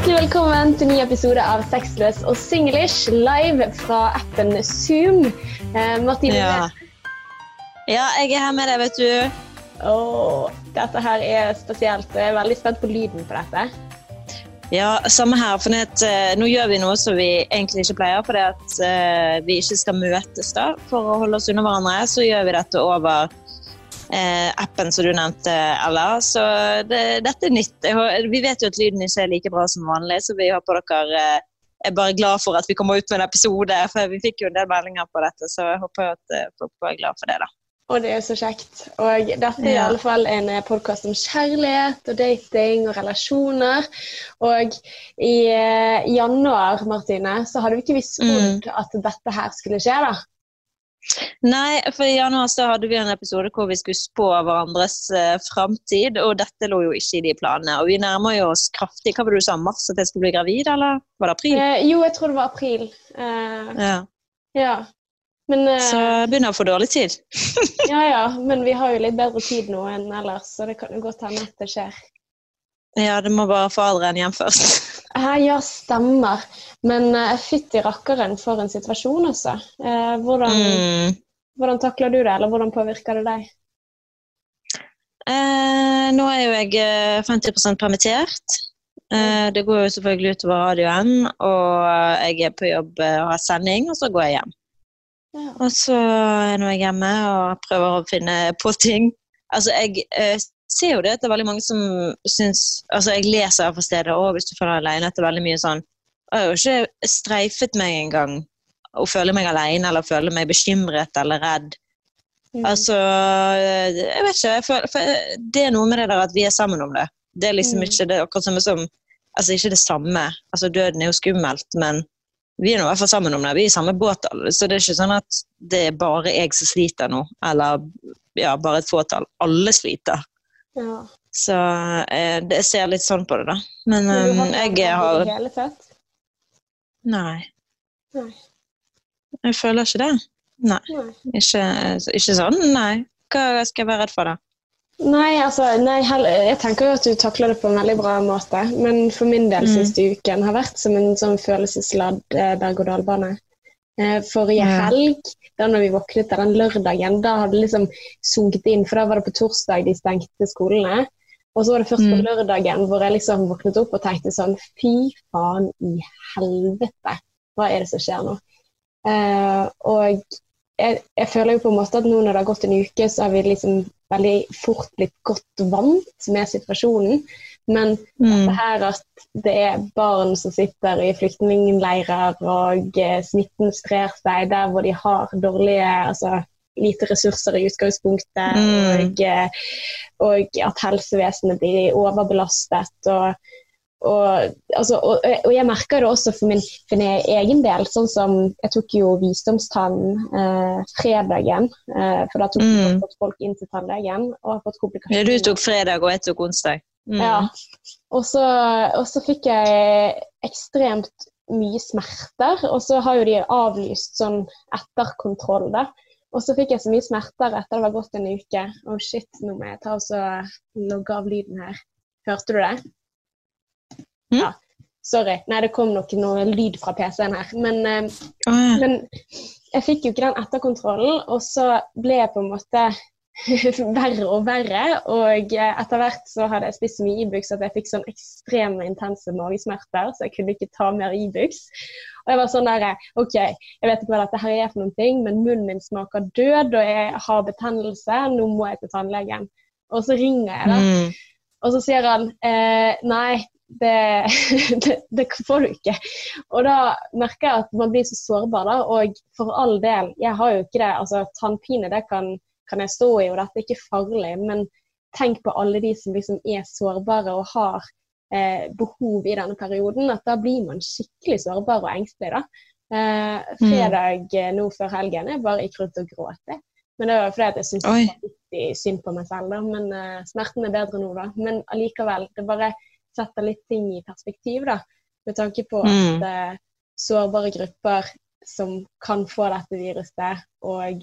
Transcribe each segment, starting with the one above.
Hjertelig velkommen til ny episode av Sexless og singlish live fra appen Zoom. Eh, Martine, Ja. ja, jeg er her med deg, vet du. Oh, dette her er spesielt. Jeg er veldig spent på lyden på dette. Ja, samme her. For at, eh, nå gjør vi noe som vi egentlig ikke pleier, fordi at eh, vi ikke skal møtes da, for å holde oss under hverandre. Så gjør vi dette over appen som du nevnte, Ella. Så det, dette er nytt. Vi vet jo at lyden ikke er like bra som vanlig, så vi håper dere eh, er bare glad for at vi kommer ut med en episode. For vi fikk jo en del meldinger på dette, så jeg håper at eh, folk er glad for det, da. Og det er så kjekt. Og dette er i alle fall en podkast om kjærlighet og dating og relasjoner. Og i eh, januar, Martine, så hadde vi ikke visst Mm. at dette her skulle skje, da. Nei, for i januar så hadde vi en episode hvor vi skulle spå hverandres uh, framtid, og dette lå jo ikke i de planene. Og vi nærmer jo oss kraftig. Hva var det du sa, mars at jeg skulle bli gravid, eller var det april? Eh, jo, jeg tror det var april. Eh, Ja. ja. Men, eh, Så jeg begynner å få dårlig tid. ja, ja. Men vi har jo litt bedre tid nå enn ellers, så det kan jo godt hende at det skjer. Ja, det må bare få alderen hjem først. Eh, ja, stemmer. Men uh, fytti rakkeren for en situasjon, altså. Uh, hvordan, Mm. hvordan takler du det, eller hvordan påvirker det deg? Uh, nå er jo jeg eh, 50 permittert. Uh, det går jo selvfølgelig utover radioen, og jeg er på jobb og har sending, og så går jeg hjem. Ja. Og så er nå jeg hjemme og prøver å finne på ting. Altså, jeg eh, ser jo det at det er veldig mange som syns Altså, jeg leser fra stedet og hvis du føler deg alene, at det er veldig mye sånn Jeg har jo ikke streifet meg engang å føle meg alene eller føle meg bekymret eller redd. Mm. Altså, eh, jeg vet ikke. Føler, for det er noe med det der at vi er sammen om det. Det er liksom Mm. ikke det akkurat samme som Altså, ikke det samme. Altså, døden er jo skummelt, men vi er nå i hvert fall sammen om det. Vi er i samme båt. Så det er ikke sånn at det er bare jeg som sliter nå. Eller ja, bare et fåtall. Alle sliter. ja. Så jeg, det, jeg ser litt sånn på det, da. Men Men du um, har ikke jeg har hele tatt? Nei. Nei. Jeg føler ikke det. Nei. Nei. Ikke, ikke sånn, nei. Hva skal jeg være redd for, da? Nei, altså, nei, jeg tenker jo at du takler det på en veldig bra måte. Men for min del Mm. siste uken har vært som en sånn følelsesladd eh, berg-og-dal-bane. Eh, forrige Ja. helg, da når vi våknet den lørdagen, da hadde det liksom sunket inn. For da var det på torsdag de stengte skolene. Og så var det først på Mm. lørdagen hvor jeg liksom våknet opp og tenkte sånn Fy faen i helvete, hva er det som skjer nå? Eh, og jeg, jeg føler jo på en måte at nå når det har gått en uke, så har vi liksom veldig fort blitt godt vant med situasjonen. Men Mm. det her at det er barn som sitter i flyktningleirer, og eh, smitten sprer seg der hvor de har dårlige altså lite ressurser i utgangspunktet, Mm. og, eh, og at helsevesenet blir overbelastet. og og, altså, og, og jeg merker det også for min, for min egen del. sånn som Jeg tok jo visdomstann eh, fredagen, eh, for da tok Mm. folk inn til tannlegen og har fått Ja, komplikasjoner. du tok fredag, og jeg tok onsdag. Mm. Ja. Og så, og så fikk jeg ekstremt mye smerter, og så har jo de avlyst sånn etterkontroll, da. Og så fikk jeg så mye smerter etter det var gått en uke. Å shit, nå må jeg ta og så logge av lyden her. Hørte du det? Mm. Ja. Sorry. Nei, det kom nok noe lyd fra PC-en her. Men eh, oh, ja. men jeg fikk jo ikke den etterkontrollen, og så ble jeg på en måte verre og verre. Og eh, etter hvert så hadde jeg spist så mye Ibux at jeg fikk sånn ekstreme intense magesmerter, så jeg kunne ikke ta mer Ibux. Og jeg var sånn der OK, jeg vet ikke hva dette her er for noen ting, men munnen min smaker død, og jeg har betennelse, nå må jeg til tannlegen. Og så ringer jeg, da. Mm. Og så sier han eh, nei, det, det, det får du ikke. Og da merker jeg at man blir så sårbar, da. Og for all del, jeg har jo ikke det. Altså, tannpine, det kan, kan jeg stå i, og dette er ikke farlig. Men tenk på alle de som liksom er sårbare og har eh, behov i denne perioden. At da blir man skikkelig sårbar og engstelig, da. Eh, fredag mm. nå før helgen jeg bare gikk rundt og gråt. Men det var fordi at jeg syntes det var litt synd på meg selv. Da. Men eh, smerten er bedre nå, da. Men allikevel, det bare setter litt ting i perspektiv, da. Med tanke på at Mm. eh, sårbare grupper som kan få dette viruset, og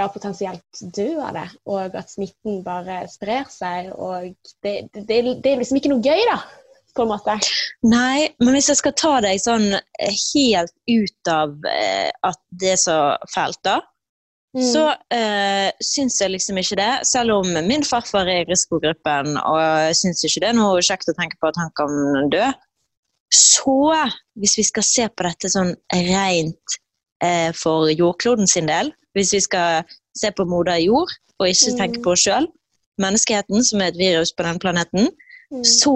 ja, potensielt dø av det, og at smitten bare sprer seg. Og det, det, det er liksom ikke noe gøy, da. på en måte. Nei, men hvis jeg skal ta deg sånn eh, helt ut av eh, at det er så fælt, da, Mm. så eh, syns jeg liksom ikke det. Selv om min farfar er i risikogruppen, og jeg syns ikke det er noe kjekt å tenke på at han kan dø. Så, hvis vi skal se på dette sånn rent eh, for jordkloden sin del, hvis vi skal se på moder jord og ikke Mm. tenke på oss sjøl, menneskeheten som er et virus på den planeten, Mm. så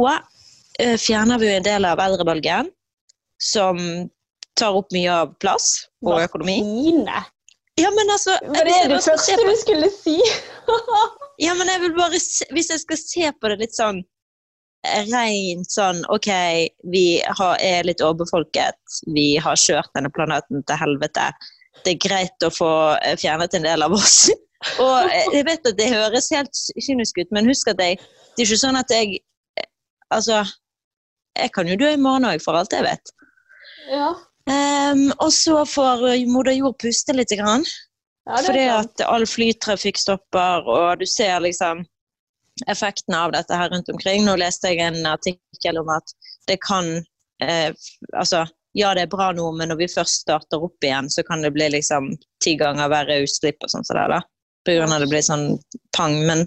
uh, fjerner vi en del av eldrebølgen, som tar opp mye av plass og økonomi. Vaksine. Ja, men altså Var det det se første du skulle si? Ja, men jeg vil bare se, Hvis jeg skal se på det litt sånn eh, rent sånn OK, vi har, er litt overbefolket. Vi har kjørt denne planeten til helvete. Det er greit å få eh, fjernet en del av oss. Og eh, jeg vet at det høres helt kynisk ut, men husk at jeg Det er ikke sånn at jeg eh, Altså, jeg kan jo dø i morgen òg, for alt jeg vet. Ja. Um, og så får moder jord puste litt. Grann. ja det Fordi at all flytrafikk stopper, og du ser liksom effekten av dette her rundt omkring. Nå leste jeg en artikkel om at det kan eh, Altså, ja, det er bra nå, men når vi først starter opp igjen, så kan det bli liksom ti ganger verre utslipp og sånn som det, da. På grunn av det blir sånn pang. Men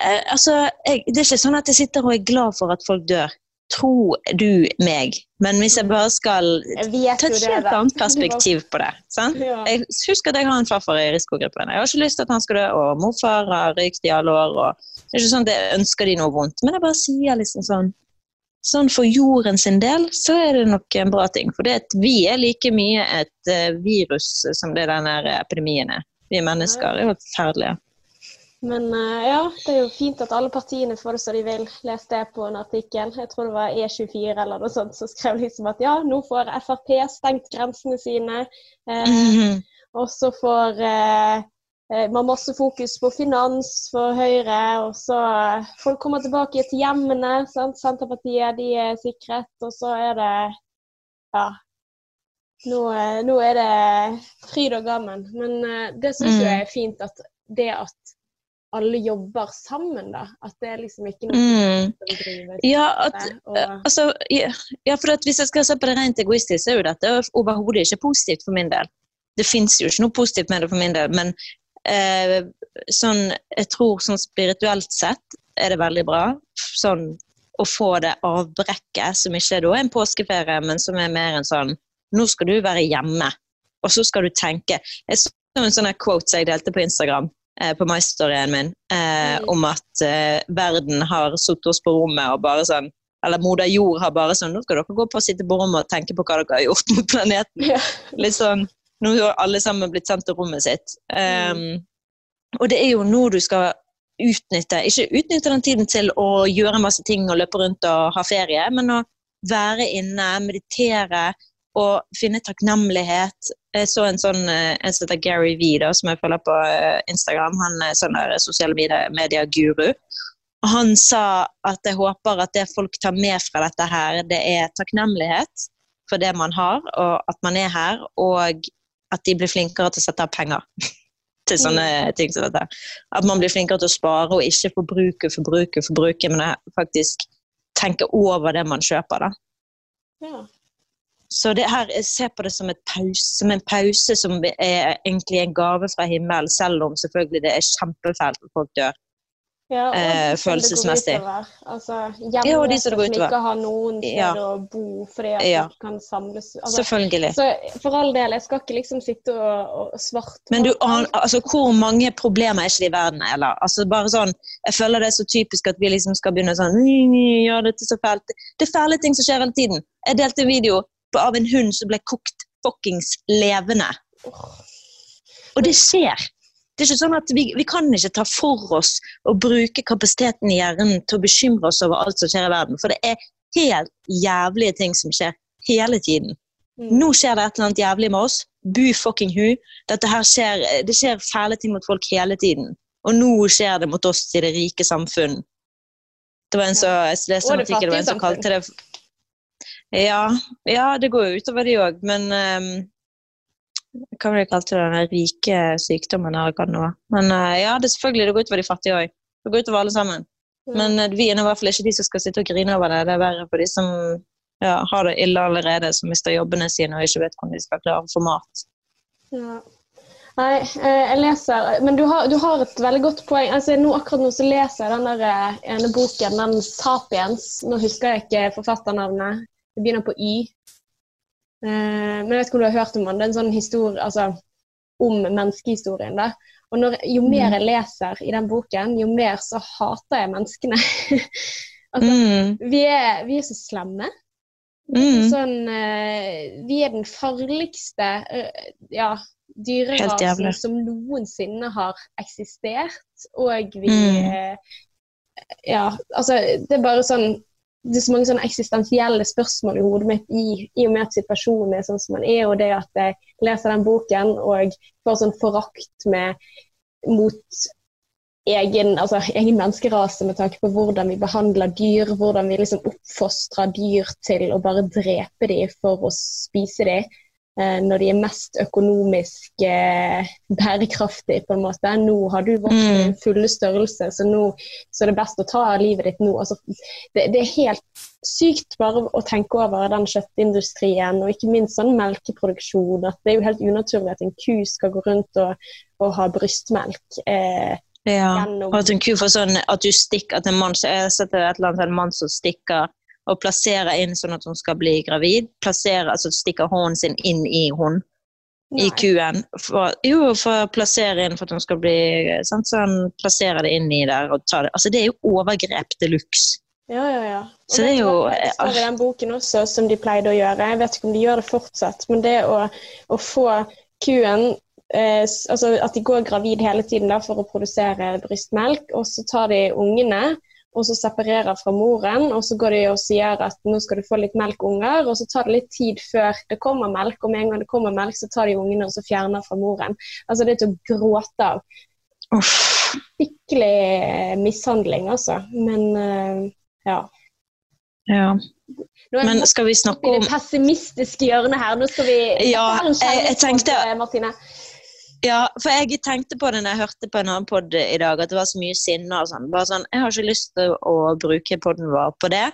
eh, altså, jeg, det er ikke sånn at jeg sitter og er glad for at folk dør. Tro du meg. Men hvis jeg bare skal Jeg ta et helt annet perspektiv på det. sant? Ja. Jeg husker at jeg har en farfar i risikogruppen. Jeg har ikke lyst til at han skal dø, og morfar har røykt i alle år. og Det er ikke sånn at jeg ønsker de noe vondt, men jeg bare sier liksom sånn Sånn for jorden sin del, så er det nok en bra ting. For vi er like mye et eh, virus som det denne epidemien er. Vi er mennesker. Er jo forferdelige. Men eh, ja, det er jo fint at alle partiene får det som de vil. Les det på en artikkel. Jeg tror det var E24 eller noe sånt som skrev liksom at ja, nå får Frp stengt grensene sine. Eh, Mhm. Og så får eh, eh, har masse fokus på finans for Høyre. Og så eh, folk kommer tilbake til hjemmene. Sant? Senterpartiet de er sikret. Og så er det ja. Nå, eh, nå er det fryd og gammen. Men det syns Mm. jeg er fint at det at alle jobber sammen, da. At det er liksom ikke noe Mm. som driver Ja, at, og, altså, ja, ja, for hvis jeg skal se på det rent egoistisk, så er jo dette overhodet ikke positivt for min del. Det fins jo ikke noe positivt med det for min del, men eh, sånn, jeg tror sånn spirituelt sett er det veldig bra. Sånn å få det avbrekket, som ikke er da en påskeferie, men som er mer en sånn Nå skal du være hjemme, og så skal du tenke. Jeg så en sånn quote som jeg delte på Instagram, eh, på My-storyen min, eh, Mm. om at eh, verden har satt oss på rommet og bare sånn Eller moder jord har bare sånn Nå skal dere gå på og sitte på rommet og tenke på hva dere har gjort mot planeten. ja. Litt sånn Nå har alle sammen blitt sendt til rommet sitt. Um, og det er jo nå du skal utnytte Ikke utnytte den tiden til å gjøre masse ting og løpe rundt og ha ferie, men å være inne, meditere og finne takknemlighet. Jeg så en sånn eh, en som heter Gary V, da, som jeg følger på eh, Instagram. Han er sånn der sosiale medier-guru. Han sa at jeg håper at det folk tar med fra dette her, det er takknemlighet for det man har, og at man er her, og at de blir flinkere til å sette av penger til sånne ting som dette. At man blir flinkere til å spare og ikke forbruke, forbruke, forbruke, men faktisk tenke over det man kjøper. da. ja. Så det her, jeg ser på det som, pause, som en pause som er egentlig en gave fra himmelen, selv om selvfølgelig det er kjempefælt at folk dør. Ja, og Eh, som følelsesmessig. Altså, Ja, og de som det går som utover. ikke har noen Ja. å bo fordi at Ja. de kan samles. Altså, Selvfølgelig. så for all del, jeg skal ikke liksom sitte og, og svarte Men du, aner altså, hvor mange problemer er ikke det i verden? Eller? Altså, bare sånn, jeg føler det er så typisk at vi liksom skal begynne sånn «Ny, Ja, dette er så fælt. Det er fæle ting som skjer hele tiden. Jeg delte en video av en hund som ble kokt fuckings levende. Og det skjer. Det er ikke sånn at vi, vi kan ikke ta for oss og bruke kapasiteten i hjernen til å bekymre oss over alt som skjer i verden. For det er helt jævlige ting som skjer hele tiden. Mm. Nå skjer det et eller annet jævlig med oss. Bu fucking hu. Dette her skjer, det skjer fæle ting mot folk hele tiden. Og nå skjer det mot oss i det rike samfunn. Det var en som, leste en artikkel, det var en som kalte det ja, ja, det går jo utover de òg, men ehm, Hva var det jeg kalte det? Den rike sykdommen, eller hva det nå var. Men eh, ja, det selvfølgelig det går utover de fattige òg. Det går utover alle sammen. Men eh, vi er i hvert fall ikke de som skal sitte og grine over det. Det er verre for de som ja, har det ille allerede, som mister jobbene sine og ikke vet hvordan de skal klare å få mat. Ja. Nei, eh, jeg leser Men du har, du har, et veldig godt poeng. Altså, nå, akkurat nå så leser jeg den der ene boken, den 'Sapiens'. Nå husker jeg ikke forfatternavnet. Det begynner på Y. Eh, men jeg vet ikke om du har hørt om den. Det er en sånn historie altså, om menneskehistorien. da. Og når, jo mer mm. jeg leser i den boken, jo mer så hater jeg menneskene. altså, mm. vi, er, vi, er, så slemme. Mm. Sånn, vi er den farligste ja, dyrerasen som noensinne har eksistert. Og vi mm. Ja, altså det er bare sånn det er så mange sånne eksistensielle spørsmål i hodet mitt i, i, og med at situasjonen er sånn som den er, og det at jeg leser den boken og får sånn forakt med, mot egen, altså, egen menneskerase med tanke på hvordan vi behandler dyr, hvordan vi liksom oppfostrer dyr til å bare drepe dem for å spise dem. Eh, når de er mest økonomisk eh, bærekraftige, på en måte. Nå har du vokst i mm. fulle størrelse, så nå så er det best å ta livet ditt nå. Altså, det, det, er helt sykt bare å tenke over den kjøttindustrien, og ikke minst sånn melkeproduksjon. At det er jo helt unaturlig at en ku skal gå rundt og, og ha brystmelk. Eh, ja, og at en ku får sånn at du stikker at en mann, Jeg har sett et eller annet en mann som stikker og plasserer inn sånn at hun skal bli gravid. Plasserer, altså Stikker hånden sin inn i hun, i kuen. For, jo, for å plassere inn for at hun skal bli sant? Så han plasserer det inn i der og tar det. Altså, det er jo overgrep de luxe. Ja, ja, ja. Og så det er jo Det står i den boken også, som de pleide å gjøre. Jeg vet ikke om de gjør det fortsatt, men det å, å få kuen eh, altså At de går gravid hele tiden da, for å produsere brystmelk, og så tar de ungene og så separerer fra moren. Og så går de og sier at nå skal du få litt melk, unger. Og så tar det litt tid før det kommer melk, og med en gang det kommer melk, så tar de ungene og så fjerner fra moren. Altså det er til å gråte av. Skikkelig mishandling, altså. Men uh, ja. Ja. Men skal vi snakke om Det pessimistiske hjørnet her. Nå skal vi Ja, jeg, jeg tenkte Martine. Ja, for jeg tenkte på det når jeg hørte på en annen pod i dag, at det var så mye sinne og sånn. Bare sånn, Jeg har ikke lyst til å bruke poden vår på det.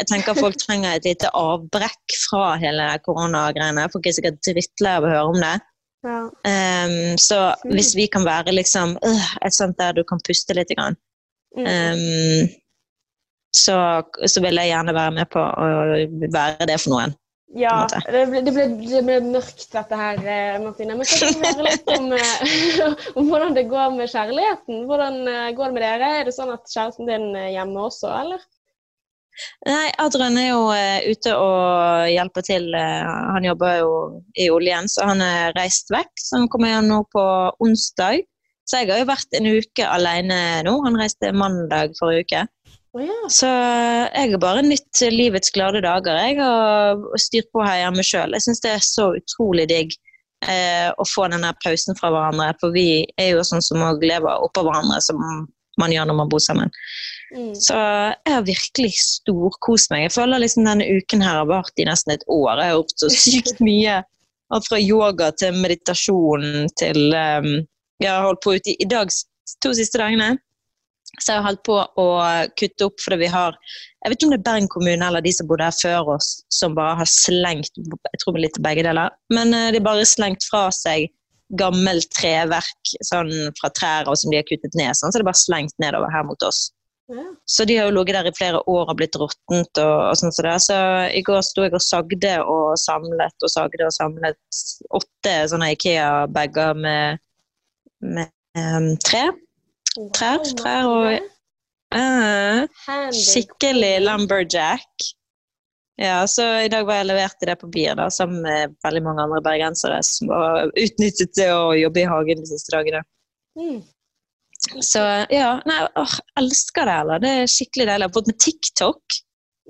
Jeg tenker folk trenger et lite avbrekk fra hele koronagreiene. Folk er sikkert drittlei av å høre om det. Ja. Um, så hvis vi kan være liksom uh, et sånt der du kan puste litt, grann, um, så, så vil jeg gjerne være med på å være det for noen. Ja, det ble, det, ble, det ble, mørkt dette her, eh, Martine. Men kan du høre litt om, eh, om, hvordan det går med kjærligheten? Hvordan eh, går det med dere? Er det sånn at kjæresten din er hjemme også, eller? Nei, Adrian er jo ute og hjelper til. Han jobber jo i oljen, så han er reist vekk. Så han kommer igjen nå på onsdag. Så jeg har jo vært en uke alene nå. Han reiste mandag forrige uke. Oh, ja. Så jeg har bare nytt livets glade dager jeg har styrt på her hjemme sjøl. Jeg syns det er så utrolig digg eh, å få denne pausen fra hverandre. For vi er jo sånn som òg lever oppå hverandre, som man gjør når man bor sammen. Mm. Så jeg har virkelig storkost meg. Jeg føler liksom denne uken her har vart i nesten et år. Jeg har gjort så sykt mye. Alt fra yoga til meditasjon til um, Jeg har holdt på ute i, i dag to siste dagene så jeg har holdt på å kutte opp fordi vi har Jeg vet ikke om det er Bergen kommune eller de som bodde her før oss, som bare har slengt Jeg tror litt begge deler. Men uh, de har bare slengt fra seg gammelt treverk sånn, fra trær og som de har kuttet ned. Sånn, så det er bare slengt nedover her mot oss. Ja. Så de har jo ligget der i flere år og blitt råttent. Og, og sånn så, så i går sto jeg og sagde og samlet og sagde og samlet åtte sånne Ikea-bager med, med um, tre. Trær, trær og uh, Skikkelig lumberjack. Ja, så I dag var jeg levert i det på Bier, da, sammen med veldig mange andre bergensere som har utnyttet det å jobbe i hagen de siste dagene. Mm. Så ja, nei, åh, elsker det, eller. Det er skikkelig deilig. Jeg har fått med TikTok.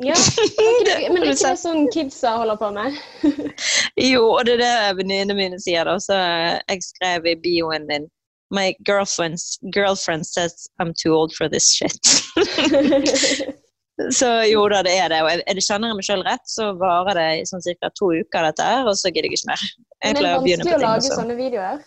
Ja, Men er ikke det sånn kidsa holder på med? jo, og det er det venninnene mine sier. da, så Jeg skrev i bioen min My girlfriend's girlfriend says I'm too old for this shit. så jo da, det er det. Og er det kjenner jeg meg sjøl rett, så varer det i sånn ca. to uker, dette her, og så gidder jeg ikke mer. Jeg Men det er vanskelig å lage sånne videoer?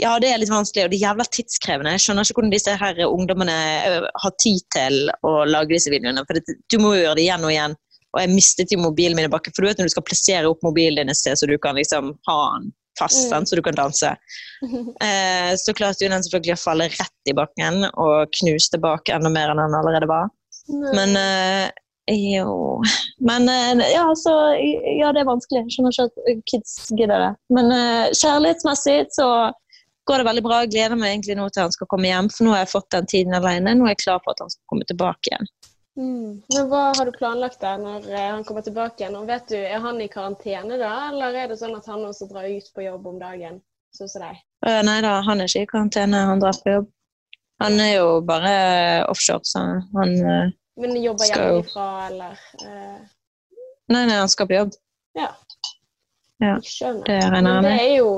ja, det er litt vanskelig, og det er jævla tidskrevende. Jeg skjønner ikke hvordan disse her ungdommene øh, har tid til å lage disse videoene. For det, du må jo gjøre det igjen og igjen. Og jeg mistet jo mobilen min i bakken. For du vet når du skal plassere opp mobilen din et sted, så du kan liksom ha den fast, Mm. så du kan danse. Eh, så klarte jo den selvfølgelig å falle rett i bakken og knuste bak enda mer enn den allerede var. Men eh, jo Men eh, ja, så Ja, det er vanskelig. Jeg skjønner ikke at kids gidder det. Men eh, kjærlighetsmessig så går det veldig bra. Jeg gleder meg egentlig nå til han skal komme hjem, for nå har jeg fått den tiden alene. Nå er jeg klar for at han skal komme tilbake igjen. Mm. Men hva har du planlagt der når eh, han kommer tilbake igjen? Og vet du, Er han i karantene da, eller er det sånn at han også drar ut på jobb om dagen, sånn som deg? Uh, nei da, han er ikke i karantene, han drar på jobb. Han er jo bare offshore, så han uh, Men jobber hjemmefra, eller Uh... Nei, nei, han skal på jobb. Ja. Ja. Det regner jeg med. det er, jo,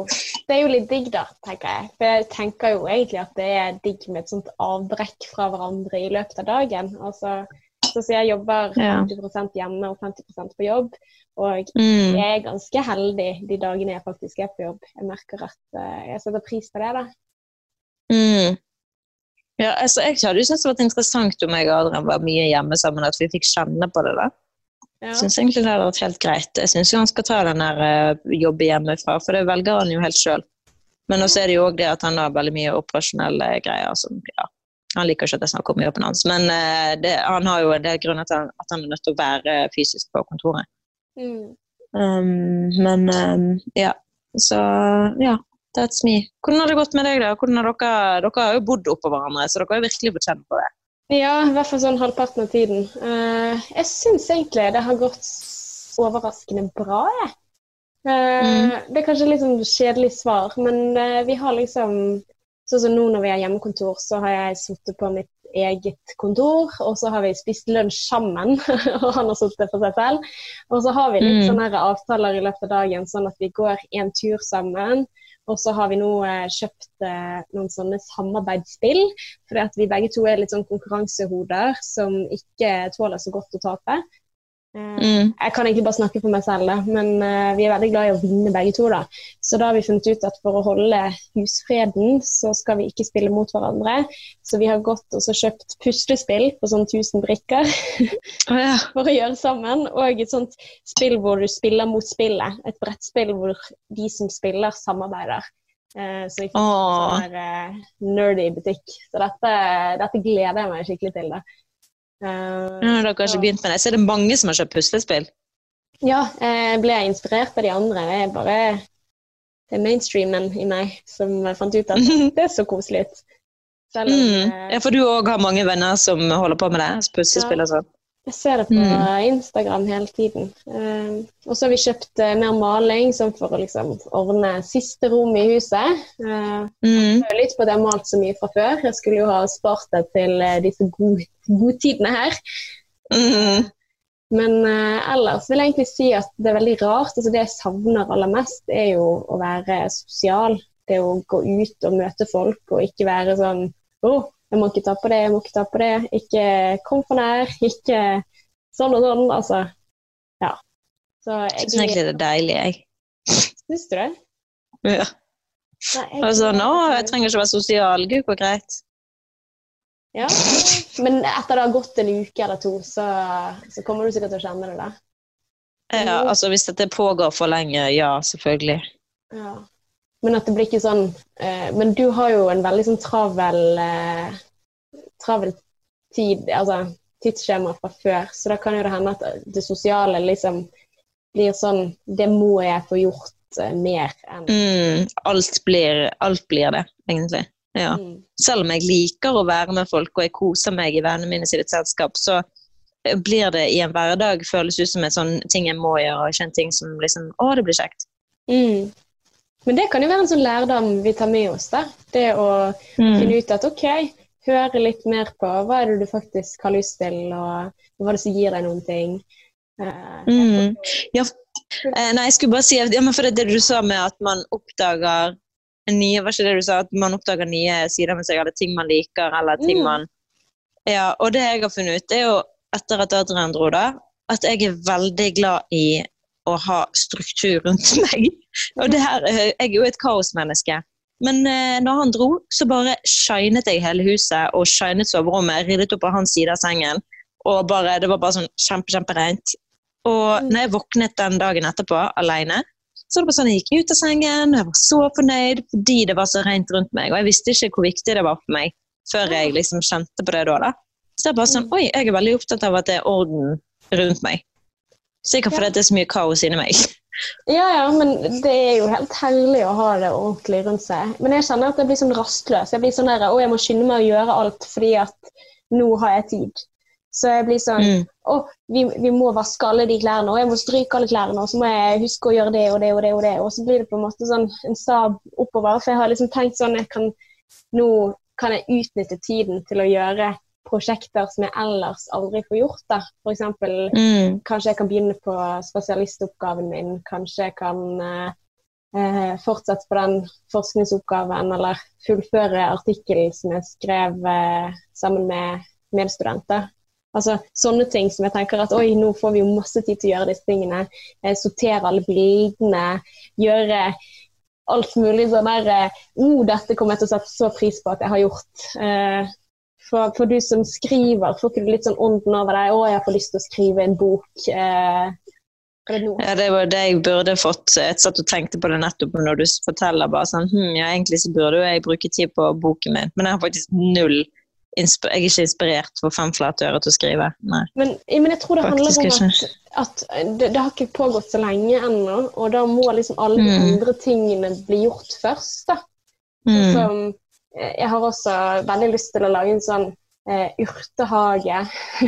det er jo litt digg, da, tenker jeg. For jeg tenker jo egentlig at det er digg med et sånt avbrekk fra hverandre i løpet av dagen. Altså, så jeg jobber Ja. 50 hjemme og 50% på jobb. Og Mm. jeg er ganske heldig de dagene jeg faktisk er på jobb. Jeg merker at eh, jeg setter pris på det, da. Mm. Ja, altså, jeg hadde jo syntes det var interessant om jeg og Adrian var mye hjemme sammen, at vi fikk kjenne på det. da. Ja. Jeg syns egentlig det hadde vært helt greit. Jeg syns han skal ta den der uh, jobbe hjemmefra, for det velger han jo helt sjøl. Men også er det jo òg det at han har veldig mye operasjonelle greier som ja, Han liker ikke at jeg snakker om jobben hans, men eh, det, han har jo en del grunner til at han, er nødt til å være fysisk på kontoret. Mm. Um, men um, ja, så ja. That's me. Hvordan har det gått med deg, da? Hvordan har dere, dere har jo bodd oppå hverandre, så dere har virkelig fått kjenne på det. Ja, i hvert fall sånn halvparten av tiden. Uh, jeg syns egentlig det har gått overraskende bra, jeg. Uh, Mm. Det er kanskje litt sånn kjedelig svar, men uh, vi har liksom Sånn som nå når vi har hjemmekontor, så har jeg sittet på mitt eget kontor, og så har vi spist lunsj sammen, og han har sittet for seg selv. Og så har vi litt Mm. sånne avtaler i løpet av dagen, sånn at vi går en tur sammen. Og så har vi nå eh, kjøpt eh, noen sånne samarbeidsspill, fordi at vi begge to er litt sånn konkurransehoder som ikke tåler så godt å tape. Eh, Mm. Jeg kan egentlig bare snakke for meg selv, men eh, vi er veldig glad i å vinne begge to. da. Så da har vi funnet ut at for å holde husfreden, så skal vi ikke spille mot hverandre. Så vi har gått og kjøpt puslespill på sånn 1000 brikker oh, ja. for å gjøre sammen. Og et sånt spill hvor du spiller mot spillet. Et brettspill hvor de som spiller, samarbeider. Eh, så vi får Åh. sånn her nerdy butikk. Så dette, dette gleder jeg meg skikkelig til. da. Eh, Ja, dere har ikke begynt med det. Så er det mange som har kjøpt puslespill. Ja, jeg ble inspirert av de andre. Det er bare det er mainstreamen i meg som fant ut at det er så koselig ut. Mm. eh, Ja, for du òg har mange venner som holder på med det? Puslespill og sånn? Jeg ser det på Mm. Instagram hele tiden. Uh, og så har vi kjøpt uh, mer maling sånn for å liksom ordne siste rom i huset. Uh, Mm. jeg litt på at jeg har malt så mye fra før. Jeg skulle jo ha spart det til eh, disse god, godtidene her. Mm. Men eh, ellers vil jeg egentlig si at det er veldig rart. Altså, det jeg savner aller mest, er jo å være sosial. Det å gå ut og møte folk, og ikke være sånn Å, jeg må ikke ta på det, jeg må ikke ta på det. Ikke kom for nær. Ikke sånn og sånn. Altså, ja. Så Jeg syns egentlig det er deilig, jeg. Syns du det? Ja. Nei, jeg- Altså, nå, jeg trenger ikke være sosial. Gud, hvor greit. Ja. Men etter det har gått en uke eller to, så, så kommer du sikkert til å kjenne det, da. Ja, altså Hvis dette pågår for lenge, ja, selvfølgelig. Ja. Men at det blir ikke sånn eh, Men du har jo en veldig sånn travel eh, travel tid, altså tidsskjema fra før, så da kan jo det hende at det sosiale liksom blir sånn Det må jeg få gjort eh, mer enn Mm, alt, blir, alt blir det, egentlig. Ja. Mm. Selv om jeg liker å være med folk og jeg koser meg i vennene mine sitt selskap, så blir det i en hverdag føles ut som en sånn ting jeg må gjøre, og ikke en ting som liksom Å, det blir kjekt. Mm. Men det kan jo være en sånn lærdom vi tar med oss, da. Det å Mm. finne ut at OK, høre litt mer på hva er det du faktisk har lyst til, og hva er det som gir deg noen ting. Uh, Mm. Ja, eh, nei, jeg skulle bare si ja, men for det, det du sa med at man oppdager nye Var ikke det du sa? At man oppdager nye sider med seg, eller ting man liker, eller ting Mm. man Ja, og det jeg har funnet ut, er jo etter at Adrian dro da, at jeg er veldig glad i å ha struktur rundt meg. Og det her, eh, jeg er jo et kaosmenneske. Men eh, når han dro, så bare shinet jeg hele huset og shinet soverommet. Ryddet opp på hans side av sengen. Og bare, det var bare sånn kjempe, kjempereint. Og Mm. når jeg våknet den dagen etterpå alene, så var det bare sånn, jeg gikk ut av sengen, og jeg var så fornøyd fordi det var så rent rundt meg. Og jeg visste ikke hvor viktig det var for meg før jeg liksom kjente på det da. da. Så det er bare sånn, oi, jeg er veldig opptatt av at det er orden rundt meg. Sikkert fordi Ja. det er så mye kaos inni meg. Ja, ja, men det er jo helt herlig å ha det ordentlig rundt seg. Men jeg kjenner at jeg blir sånn rastløs. Jeg blir sånn der, å, jeg må skynde meg å gjøre alt fordi at nå har jeg tid. Så jeg blir sånn Mm. å, vi, vi må vaske alle de klærne, og jeg må stryke alle klærne, og så må jeg huske å gjøre det og det og det. Og det. Og så blir det på en måte sånn en stab oppover. For jeg har liksom tenkt sånn jeg kan, Nå kan jeg utnytte tiden til å gjøre prosjekter som jeg ellers aldri får gjort. da. Eksempel Mm. Kanskje jeg kan begynne på spesialistoppgaven min. Kanskje jeg kan eh, fortsette på den forskningsoppgaven, eller fullføre artikkelen som jeg skrev eh, sammen med medstudenter. Altså Sånne ting som jeg tenker at oi, nå får vi jo masse tid til å gjøre disse tingene. Eh, sortere alle bildene. Gjøre alt mulig sånn der eh, oh, dette kommer jeg til å sette så pris på at jeg har gjort. Eh, for, for du som skriver, får ikke du litt sånn ånden over deg? 'Å, jeg får lyst til å skrive en bok.' Eh, det? Ja, det var det jeg burde fått. Jeg satt og tenkte på det nettopp når du forteller bare sånn hm, ja, egentlig så burde jeg bruke tid på boken min, men jeg har faktisk null Jeg er ikke inspirert for fem flate øre til å skrive. Nei. Men, men jeg tror det Faktisk handler om at, at det, det har ikke pågått så lenge ennå, og da må liksom alle de Mm. andre tingene bli gjort først. da. Mm. Som, eh, jeg har også veldig lyst til å lage en sånn eh, urtehage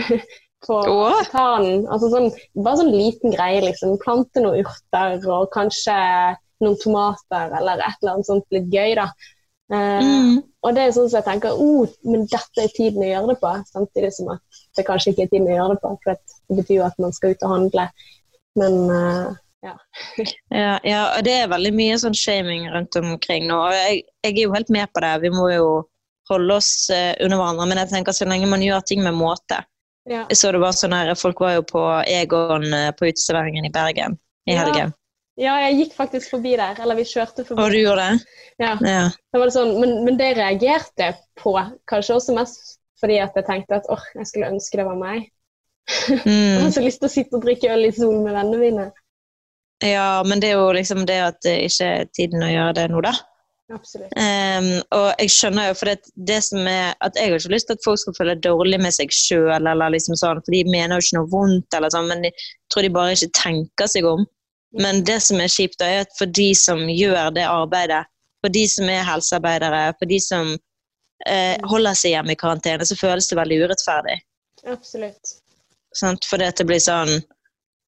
på Åh. altanen. Altså sånn, bare sånn liten greie, liksom. Plante noen urter og kanskje noen tomater eller et eller annet sånt litt gøy, da. Eh, Mm. Og det er sånn som jeg tenker, oh, men dette er tiden å gjøre det på, samtidig som at det kanskje ikke er tiden å gjøre det på, for det betyr jo at man skal ut og handle. Men eh, Ja, ja, og det er veldig mye sånn shaming rundt omkring nå. og Jeg, jeg er jo helt med på det. Vi må jo holde oss eh, under hverandre. Men jeg tenker så lenge man gjør ting med måte. ja. Så det var sånn her, Folk var jo på Egon eh, på uteserveringen i Bergen i helgen. ja, jeg gikk faktisk forbi der. Eller vi kjørte forbi. Og du gjorde det? Ja. Ja. Det var det sånn, men, men det reagerte på, kanskje også mest fordi at jeg tenkte at åh, jeg skulle ønske det var meg. Jeg Mm. har så lyst til å sitte og drikke øl i solen med vennene mine. Ja, men det er jo liksom det at det ikke er tiden å gjøre det nå, da. Absolutt. Um, og jeg skjønner jo, for det, det som er at jeg har ikke lyst til at folk skal føle dårlig med seg sjøl, eller liksom sånn, for de mener jo ikke noe vondt, eller sånn, men jeg tror de bare ikke tenker seg om. Men det som er kjipt, er at for de som gjør det arbeidet, for de som er helsearbeidere, for de som eh, holder seg hjemme i karantene, så føles det veldig urettferdig. Absolutt. Sant? det at det blir sånn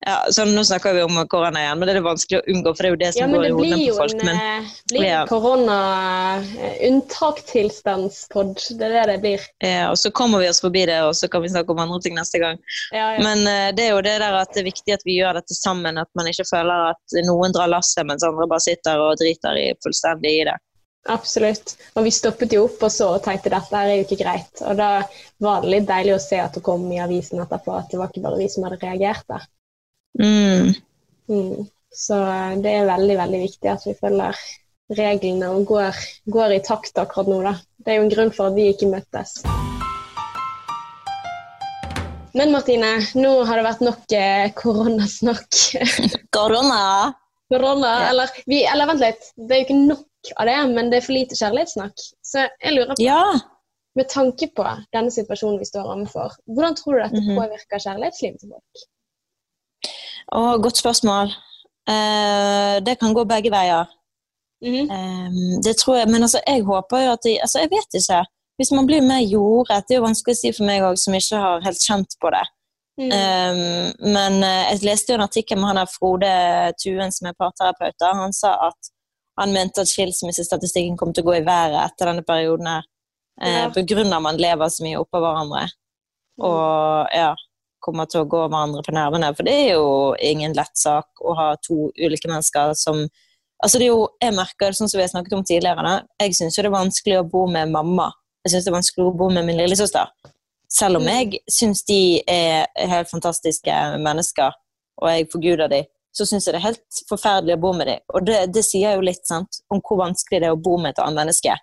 ja, sånn, Nå snakker vi om korona igjen, men det er vanskelig å unngå, for det er jo det som Ja, går i hodene på folk. en, Men, det blir jo en korona-unntaktilstandspod. Det er det det blir. Ja, og så kommer vi oss forbi det, og så kan vi snakke om andre ting neste gang. Ja, ja. Men eh, det er jo det der at det er viktig at vi gjør dette sammen, at man ikke føler at noen drar lasset, mens andre bare sitter og driter i fullstendig i det. Absolutt. Og vi stoppet jo opp og så og tenkte dette er jo ikke greit. Og da var det litt deilig å se at det kom i avisen etterpå at det var ikke bare vi som hadde reagert der. Mm. Mm. Så eh, det er veldig, veldig viktig at vi følger reglene og går, går i takt akkurat nå, da. Det er jo en grunn for at vi ikke møttes. Men Martine, nå har det vært nok eh, koronasnakk. Korona! Korona, Ja. eller, vi, eller vent litt, det er jo ikke nok av det, men det er for lite kjærlighetssnakk. Så jeg lurer på, Ja! med tanke på denne situasjonen vi står overfor, hvordan tror du dette Mhm. påvirker kjærlighetslivet til folk? Å, godt spørsmål. Eh, det kan gå begge veier. Mm Eh, det tror jeg, men altså, jeg håper jo at de Altså, jeg vet ikke. Hvis man blir mer jordet, det er jo vanskelig å si for meg òg, som ikke har helt kjent på det. Mm. Um, men eh, jeg leste jo en artikkel med han der Frode Tuen som er parterapeut. Han sa at han mente at skilsmissestatistikken kom til å gå i været etter denne perioden her. Ja. På grunn av at man lever så mye oppå hverandre. Og ja, kommer til å gå hverandre på nervene. For det er jo ingen lett sak å ha to ulike mennesker som Altså det er jo, Jeg merker det sånn som vi har snakket om tidligere. Da. Jeg syns det er vanskelig å bo med mamma. Jeg syns det er vanskelig å bo med min lillesøster. Selv om Mm. jeg syns de er helt fantastiske mennesker, og jeg forguder de, så syns jeg det er helt forferdelig å bo med dem. Og det, det sier jo litt sant, om hvor vanskelig det er å bo med et annet menneske.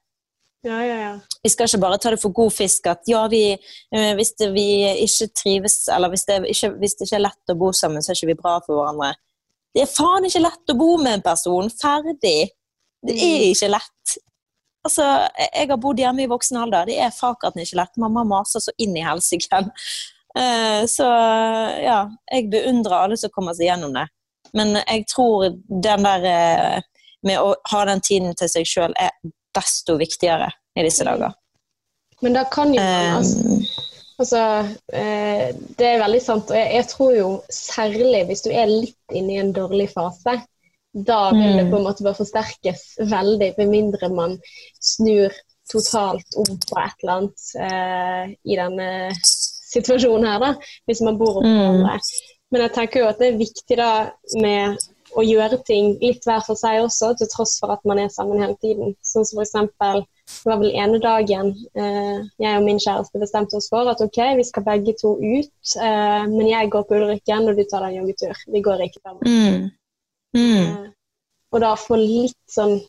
Ja, ja, ja. Vi skal ikke bare ta det for god fisk at ja, vi, eh, hvis det, vi ikke trives, eller hvis det ikke, hvis det ikke er lett å bo sammen, så er ikke vi bra for hverandre. Det er faen ikke lett å bo med en person. Ferdig. Det er Mm. ikke lett. Altså, jeg har bodd hjemme i voksen alder. Det er fakerten ikke lett. Mamma maser så inn i helsike. Eh, Så ja, jeg beundrer alle som kommer seg gjennom det. Men jeg tror den der eh, med å ha den tiden til seg sjøl er desto viktigere i disse Mm. dager. Men da kan jo man altså, altså eh, Det er veldig sant. Og jeg, jeg tror jo særlig hvis du er litt inne i en dårlig fase, da vil det Mm. på en måte bare forsterkes veldig, med mindre man snur totalt om på et eller annet eh, i denne situasjonen her, da. Hvis man bor oppe Mm. Men jeg tenker jo at det er viktig da med å gjøre ting litt hver for seg også, til tross for at man er sammen hele tiden. Sånn som eksempel, det var vel ene dagen eh, jeg og min kjæreste bestemte oss for at ok, vi skal begge to ut, eh, men jeg går på Ulrikken og du tar deg en joggetur. Vi går ikke sammen. mm, mm, Eh, og da få litt sånn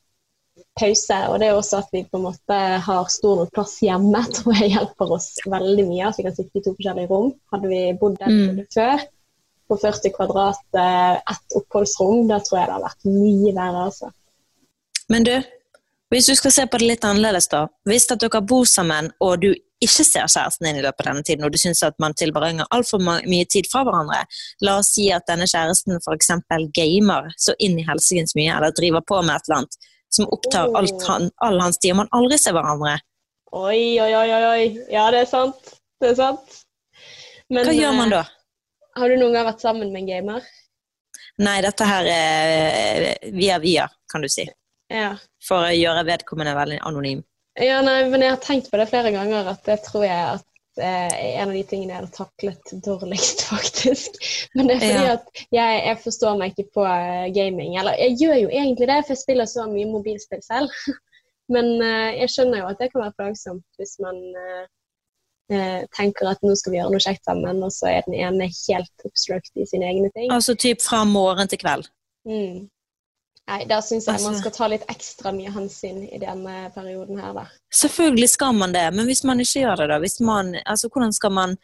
pause, og det er også at vi på en måte har stor nok plass hjemme, tror jeg hjelper oss veldig mye. At vi kan sitte i to forskjellige rom. Hadde vi bodd der Mm. før, på 40 kvadrat, eh, ett oppholdsrom, da tror jeg det har vært mye verre, altså. Men du, hvis du skal se på det litt annerledes, da. Hvis at dere bor sammen, og du ikke ser kjæresten din i løpet av denne tiden, og du syns at man tilbringer altfor mye tid fra hverandre, la oss si at denne kjæresten f.eks. gamer så inn i helsikens mye, eller driver på med et eller annet som opptar Oh. han, all hans tid, og man aldri ser hverandre. Oi, oi, oi, oi, oi. Ja, det er sant. Det er sant. Men, Hva gjør man eh, da? Har du noen gang vært sammen med en gamer? Nei, dette her er via via, kan du si. Ja. For å gjøre vedkommende veldig anonym. Ja, nei, men jeg har tenkt på det flere ganger, at det tror jeg at eh, en av de tingene jeg har taklet dårligst, faktisk. Men det er fordi Ja. at jeg, jeg forstår meg ikke på eh, gaming. Eller jeg gjør jo egentlig det, for jeg spiller så mye mobilspill selv. Men eh, jeg skjønner jo at det kan være plagsomt hvis man eh, tenker at nå skal vi gjøre noe kjekt sammen, og så er den ene helt oppslukt i sine egne ting. Altså typ fra morgen til kveld. Mm. Nei, da syns jeg man Altså- skal ta litt ekstra mye hensyn i denne perioden her, da. Selvfølgelig skal man det, men hvis man ikke gjør det, da? Hvis man, altså, hvordan skal man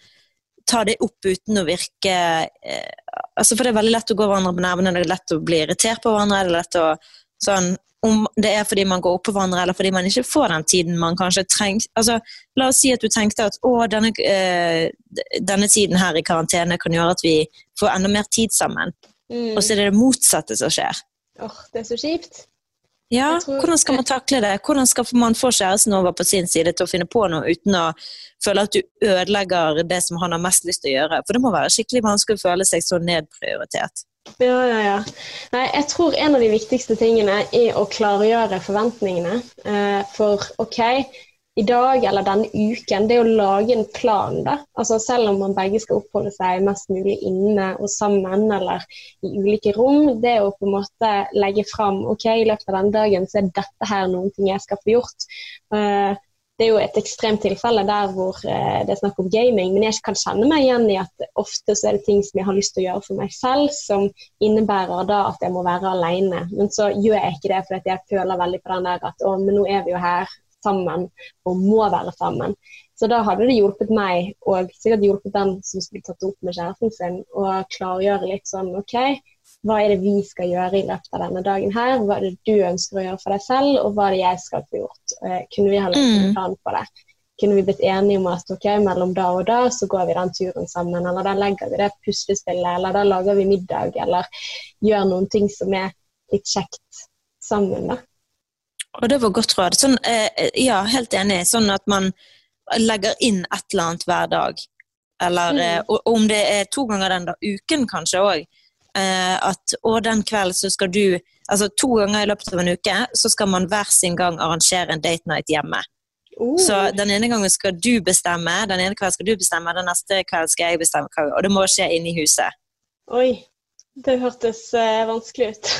ta det opp uten å virke eh, altså, For det er veldig lett å gå hverandre på nervene, det er lett å bli irritert på hverandre. det er lett å sånn, Om det er fordi man går opp på hverandre, eller fordi man ikke får den tiden man kanskje trenger altså, La oss si at du tenkte at å, denne, øh, denne tiden her i karantene kan gjøre at vi får enda mer tid sammen. Mm. Og så er det det motsatte som skjer. Åh, det er så kjipt. Ja, tror- hvordan skal man takle det? Hvordan skal man få kjæresten over på sin side til å finne på noe uten å føle at du ødelegger det som han har mest lyst til å gjøre? For det må være skikkelig vanskelig å føle seg så nedprioritert. Ja, ja, ja. Nei, jeg tror en av de viktigste tingene er å klargjøre forventningene. Eh, for OK, i dag eller denne uken, det er å lage en plan, da. Altså selv om man begge skal oppholde seg mest mulig inne og sammen eller i ulike rom, det er å på en måte legge fram OK, i løpet av denne dagen så er dette her noen ting jeg skal få gjort. Eh, det er jo et ekstremt tilfelle der hvor eh, det er snakk om gaming, men jeg kan kjenne meg igjen i at ofte så er det ting som jeg har lyst til å gjøre for meg selv, som innebærer da at jeg må være alene. Men så gjør jeg ikke det fordi jeg føler veldig på den der at å, men nå er vi jo her sammen og må være sammen. Så da hadde det hjulpet meg, og sikkert hjulpet den som skulle tatt det opp med kjæresten sin, å klargjøre litt sånn OK, hva er det vi skal gjøre i løpet av denne dagen her? Hva er det du ønsker å gjøre for deg selv, og hva er det jeg skal få gjort? Eh, kunne vi ha lagt en Mm. plan på det? Kunne vi blitt enige om at ok, mellom da og da så går vi den turen sammen, eller da legger vi det puslespillet, eller da lager vi middag, eller gjør noen ting som er litt kjekt sammen, da. Og det var godt råd. Sånn, eh, ja, helt enig. Sånn at man legger inn et eller annet hver dag. Eller, Mm. eh, og og om det er to ganger den da, uken kanskje òg. Eh, at og den kvelden så skal du Altså to ganger i løpet av en uke så skal man hver sin gang arrangere en date night hjemme. Oh, Så den ene gangen skal du bestemme, den ene kvelden skal du bestemme, den neste kvelden skal jeg bestemme. Og det må skje inne i huset. Oi, det hørtes uh, vanskelig ut.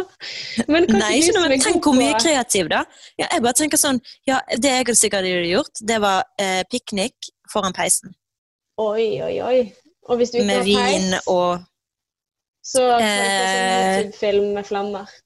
Men Nei, ikke noe, men tenk hvor mye kreativ, da. Ja, jeg bare tenker sånn, ja, Det jeg hadde gjort, det var eh, piknik foran peisen. Oi, oi, oi. Og hvis du ikke Med har vin og Så sånn. YouTube-film med flammer.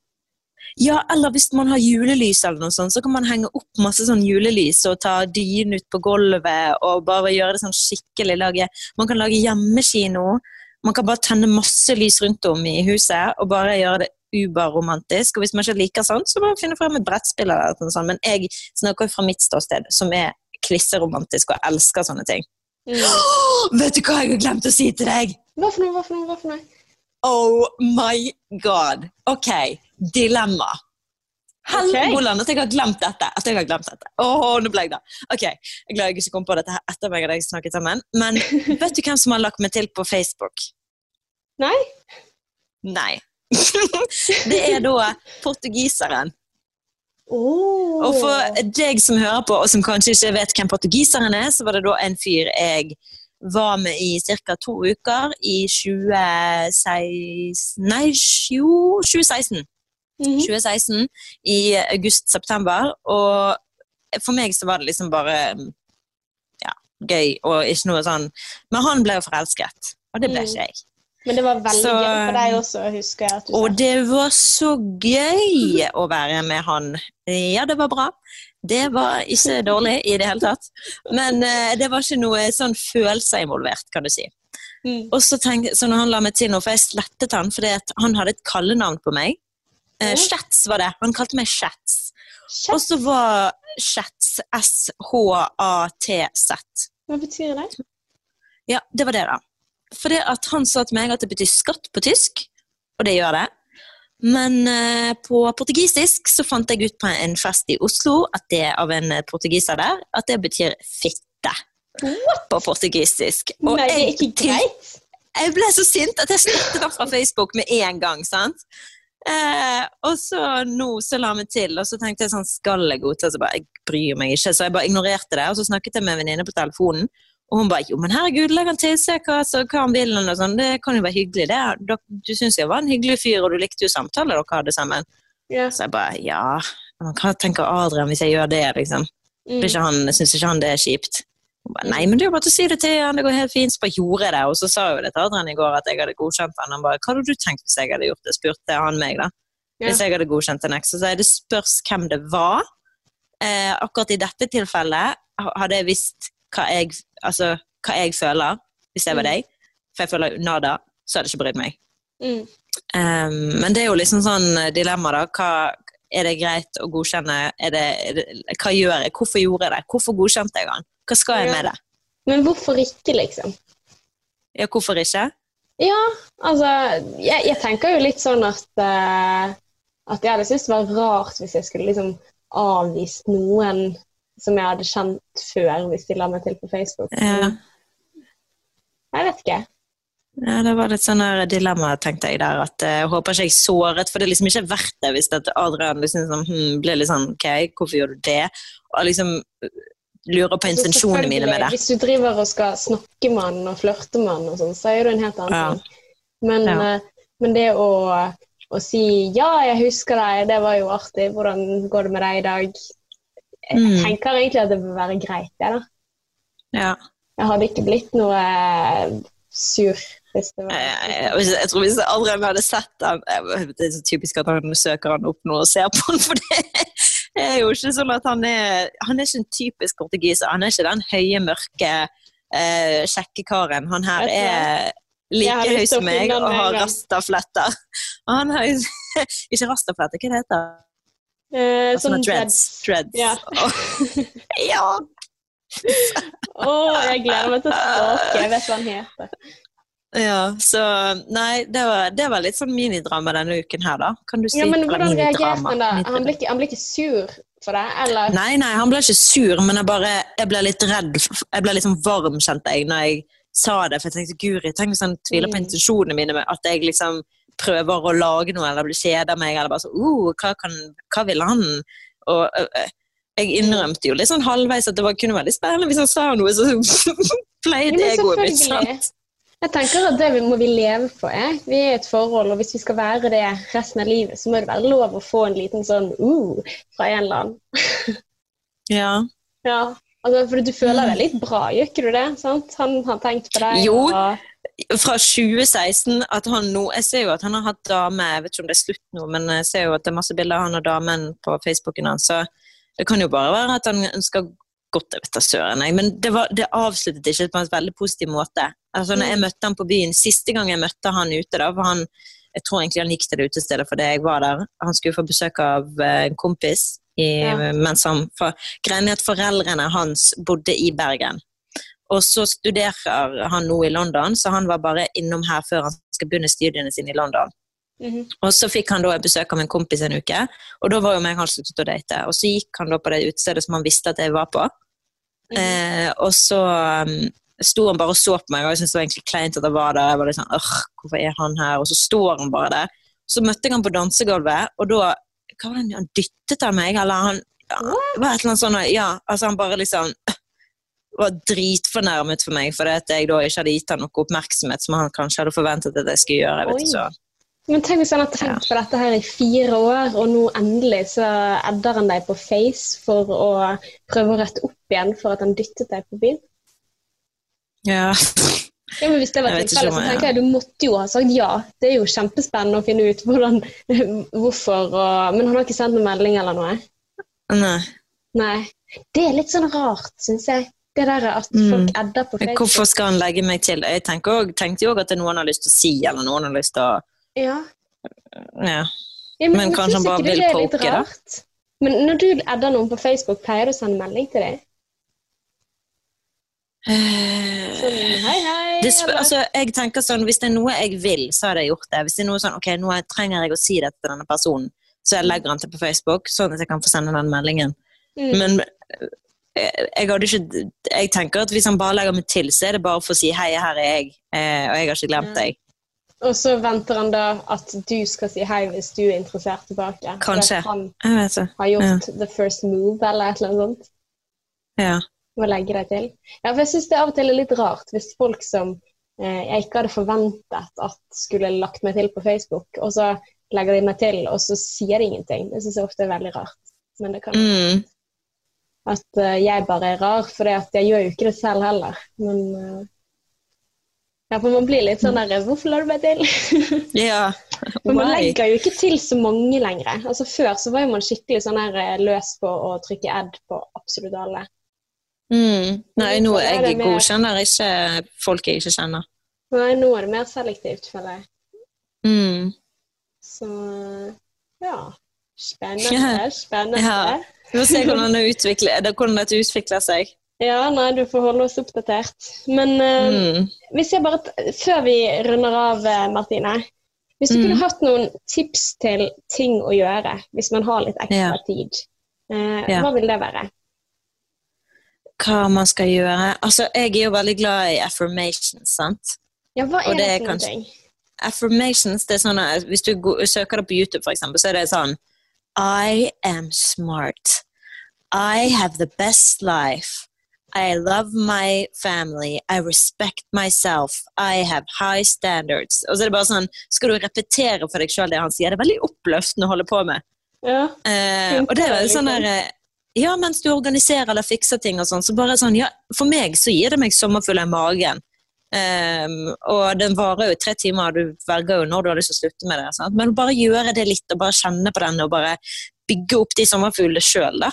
Ja, eller hvis man har julelys eller noe sånt, så kan man henge opp masse sånn julelys og ta dynen ut på gulvet og bare gjøre det sånn skikkelig. Lage, man kan lage hjemmekino. Man kan bare tenne masse lys rundt om i huset og bare gjøre det uberromantisk. Og hvis man ikke liker sånt, så bare finne frem et brettspill eller noe sånt. Men jeg snakker fra mitt ståsted, som er klisseromantisk og elsker sånne ting. Mm. Oh, vet du hva jeg har glemt å si til deg? Hva for noe, hva for noe? hva for noe? Oh my god. Ok, dilemma. Helgoland at jeg har glemt dette. At jeg har glemt dette. Åh, nå ble jeg da. Ok, jeg er glad jeg ikke kom på dette her etter meg og deg snakket sammen. Men vet du hvem som har lagt meg til på Facebook? Nei? Nei. det er da portugiseren. Oh. Og for deg som hører på, og som kanskje ikke vet hvem portugiseren er, så var det da en fyr jeg var med i ca. to uker i 2016 Nei, jo, 2016. Mhm. 2016 i august-september. Og for meg så var det liksom bare ja, gøy og ikke noe sånn Men han ble jo forelsket, og det ble Mm. ikke jeg. Men det var veldig Så- gøy for deg også, husker jeg. Og det var så gøy å være med han. Ja, det var bra. Det var ikke dårlig i det hele tatt. Men eh, det var ikke noe sånn følelser involvert, kan du si. Mm. Og så, tenk, så når han la meg til noe, for jeg slettet han fordi han hadde et kallenavn på meg. Eh, Shats var det. Han kalte meg Shats. Og så var Shats S-H-A-T-Z. hva betyr det? Ja, det var det, da. Fordi at han sa til meg at det betyr skatt på tysk, og det gjør det. Men eh, på portugisisk så fant jeg ut på en fest i Oslo at det av en portugiser der, at det betyr fitte. På portugisisk. Og Nei, det er ikke greit. jeg ble så sint at jeg slettet den fra Facebook med en gang. sant? Eh, og så nå så la vi til, og så tenkte jeg sånn, skal jeg godta? Så bare, jeg bryr meg ikke, så jeg bare ignorerte det. Og så snakket jeg med en venninne på telefonen, og hun bare jo, men herregud, legg han til, seg hva, så, hva han vil, og sånn. Det kan jo være hyggelig, det. Du syns jeg var en hyggelig fyr, og du likte jo samtaler dere hadde sammen. Yeah. Så jeg bare ja, men hva tenker Adrian hvis jeg gjør det, liksom? Mm. Syns ikke han det er kjipt? Hun bare, Nei, men det er jo bare å si det til han, det går helt fint. Så bare gjorde jeg det. Og så sa jo det til Adrian i går at jeg hadde godkjent han. Han bare Hva hadde du tenkt hvis jeg hadde gjort det? spurte han meg, da. Yeah. Hvis jeg hadde godkjent en eks. Så sa jeg det spørs hvem det var. Eh, akkurat i dette tilfellet hadde jeg visst hva jeg, altså, hva jeg føler, hvis jeg var Mm. deg. For jeg føler nada, så hadde jeg ikke brydd meg. Mm. Um, men det er jo liksom sånn eh, dilemma, da. Hva, er det greit å godkjenne? Er det, er det, hva gjør jeg? Hvorfor gjorde jeg det? Hvorfor godkjente jeg han? Hva skal jeg med det? Men hvorfor ikke, liksom? Ja, hvorfor ikke? Ja, altså Jeg, jeg tenker jo litt sånn at uh, At jeg hadde syntes det var rart hvis jeg skulle liksom avvist noen som jeg hadde kjent før, hvis de la meg til på Facebook. Ja. Jeg vet ikke. Ja, det var litt sånn dilemma, tenkte jeg der. At eh, jeg håper ikke jeg såret, for det er liksom ikke verdt det hvis det Adrian liksom sånn, hm, blir litt sånn OK, hvorfor gjør du det? Og liksom øh, lurer på intensjonene mine med det. Hvis du driver og skal snakke med han og flørte med han, og sånn, så er det en helt annen Ja. ting. Men, Ja. eh, men det å, å si 'ja, jeg husker deg', det var jo artig, hvordan går det med deg i dag? Jeg Mm. tenker egentlig at det bør være greit, det, da. Ja. Jeg hadde ikke blitt noe eh, sur hvis det var Jeg, jeg, jeg tror hvis Adrian hadde sett den Det er så typisk at han søker han opp nå og ser på han, for det er jo ikke sånn at han er Han er ikke en typisk portugiser. Han er ikke den høye, mørke, eh, kjekke karen. Han her er like høy som meg og har rastafletter. Han har Ikke rastafletter, hva det heter det? Eh, sånn dreads. dreads. Ja. ja. Å, jeg gleder meg til å stalke. Jeg vet hva han heter. ja. Så nei, det var, det var litt sånn minidrama denne uken her, da. Kan du si Ja, men hvordan reagerte han da? Han ble, ikke, han ble ikke sur for det, eller? Nei, nei, han ble ikke sur, men jeg bare jeg ble litt redd. Jeg ble litt sånn varm, kjente jeg, når jeg sa det. For jeg tenkte guri, tenk hvis han tviler på Mm. intensjonene mine med at jeg liksom prøver å lage noe, eller blir kjeder meg, eller bare så uh, hva, kan, hva vil han? Og øh, jeg innrømte jo litt sånn halvveis at det var, kunne være litt spennende hvis han sa noe, så pleide egoet mitt. sant? Jeg tenker at det må vi leve på. Eh? Vi er i et forhold, og hvis vi skal være det resten av livet, så må det være lov å få en liten sånn uh, fra en eller annen. Ja. Ja, altså, for du føler deg litt bra, gjør ikke du det? Sant? Han har tenkt på deg. Jo. Og, fra 2016 at han nå Jeg ser jo at han har hatt dame, jeg vet ikke om det er slutt nå, men jeg ser jo at det er masse bilder av han og damen på Facebooken hans, så det kan jo bare være at han ønsker godt, jeg vet da søren, jeg. Men det, var, det avsluttet ikke på en veldig positiv måte. Altså, når jeg Mm. møtte han på byen, Siste gang jeg møtte han ute, da, for han jeg tror egentlig han gikk til det utestedet fordi jeg var der. Han skulle få besøk av eh, en kompis. I, Ja. mens han, for, greien er at foreldrene hans bodde i Bergen. Og så studerer han nå i London, så han var bare innom her før han skal begynne studiene sine i London. Mhm. Og så fikk han da besøk av en kompis en uke, og da var jo meg han sluttet å date. Og så gikk han da på det utestedet som han visste at jeg var på. Mhm. Eh, og så um, sto han bare og så på meg, og jeg syntes det var egentlig kleint at jeg var der. Jeg var litt sånn, hvorfor er han her? Og så står han bare der. Så møtte jeg han på dansegulvet, og da hva var det, Han dyttet av meg, eller han ja, var et eller annet sånt, ja, altså han bare liksom var dritfornærmet for meg, fordi at jeg da ikke hadde gitt han noe oppmerksomhet som han kanskje hadde forventet at jeg skulle gjøre. jeg vet ikke så. Men tenk hvis han har tenkt på dette her i fire år, og nå endelig så edder han deg på Face for å prøve å rette opp igjen for at han dyttet deg på byen. Ja. Ja, men Hvis det var tilfellet, så tenker jeg du måtte jo ha sagt ja. Det er jo kjempespennende å finne ut hvordan, hvorfor og Men han har ikke sendt noen melding eller noe? Nei. Nei. Det er litt sånn rart, syns jeg. Det der at Mm. folk edder på Facebook. Hvorfor skal han legge meg til? Jeg også, tenkte jo også at det er noe han har lyst til å si, eller noe han har lyst til å Ja. ja. Ja, Men kanskje han bare vil poke, da? Men når du edder noen på Facebook, pleier du å sende melding til dem? Sånn, hei, hei. Altså, jeg tenker sånn, Hvis det er noe jeg vil, så hadde jeg gjort det. Hvis det er noe sånn, ok, nå trenger jeg å si dette til denne personen, så jeg legger han til på Facebook, sånn at jeg kan få sende den meldingen. Mm. Men eh, jeg hadde ikke Jeg tenker at hvis han bare legger meg til, så er det bare for å si hei, her er jeg, eh, og jeg har ikke glemt Ja. deg. Og så venter han da at du skal si hei hvis du er interessert tilbake. Kanskje. At han Jeg har gjort the first move, eller et eller annet sånt. Ja. Må legge deg til. Ja, for jeg syns det av og til er litt rart hvis folk som eh, jeg ikke hadde forventet at skulle lagt meg til på Facebook, og så legger de meg til, og så sier de ingenting. Det syns jeg ofte er veldig rart. Men det kan Mm. At eh, jeg bare er rar, for jeg gjør jo ikke det selv heller. Men eh, ja, for man blir litt sånn der Hvorfor la du meg til? ja. For man legger jo ikke til så mange lenger. Altså Før så var jo man skikkelig sånn her eh, løs på å trykke ad på absolutt alle. Mm. Nei, nå er jeg mer- godkjenner ikke folk jeg ikke kjenner. Nei, nå er det mer selektivt, føler jeg. Mm. Så ja. Spennende, spennende. Ja. Vi får se hvordan, det utvikler, hvordan dette utvikler seg. Ja, nei, du får holde oss oppdatert. Men eh, Mm. hvis jeg bare, før vi runder av, eh, Martine. Hvis du Mm. kunne hatt noen tips til ting å gjøre hvis man har litt ekstra Ja. tid, uh, Ja. hva vil det være? Hva man skal gjøre Altså, jeg er jo veldig glad i affirmations, sant? Ja, hva Og er det det, er for noe? kanskje- Affirmations, det er sånn at Hvis du søker det på YouTube, for eksempel, så er det sånn I am smart. I have the best life. I love my family. I respect myself. I have high standards. Og så er det bare sånn, Skal du repetere for deg sjøl det han sier? Det er veldig oppløftende å holde på med. Ja. Eh, og det er veldig sånn der eh, Ja, mens du organiserer eller fikser ting og sånn, så bare sånn Ja, for meg så gir det meg sommerfugler i magen. Ehm, og den varer jo tre timer, du velger jo når du har lyst til å slutte med det. Sant? Men bare gjøre det litt, og bare kjenne på den, og bare bygge opp de sommerfuglene sjøl, da.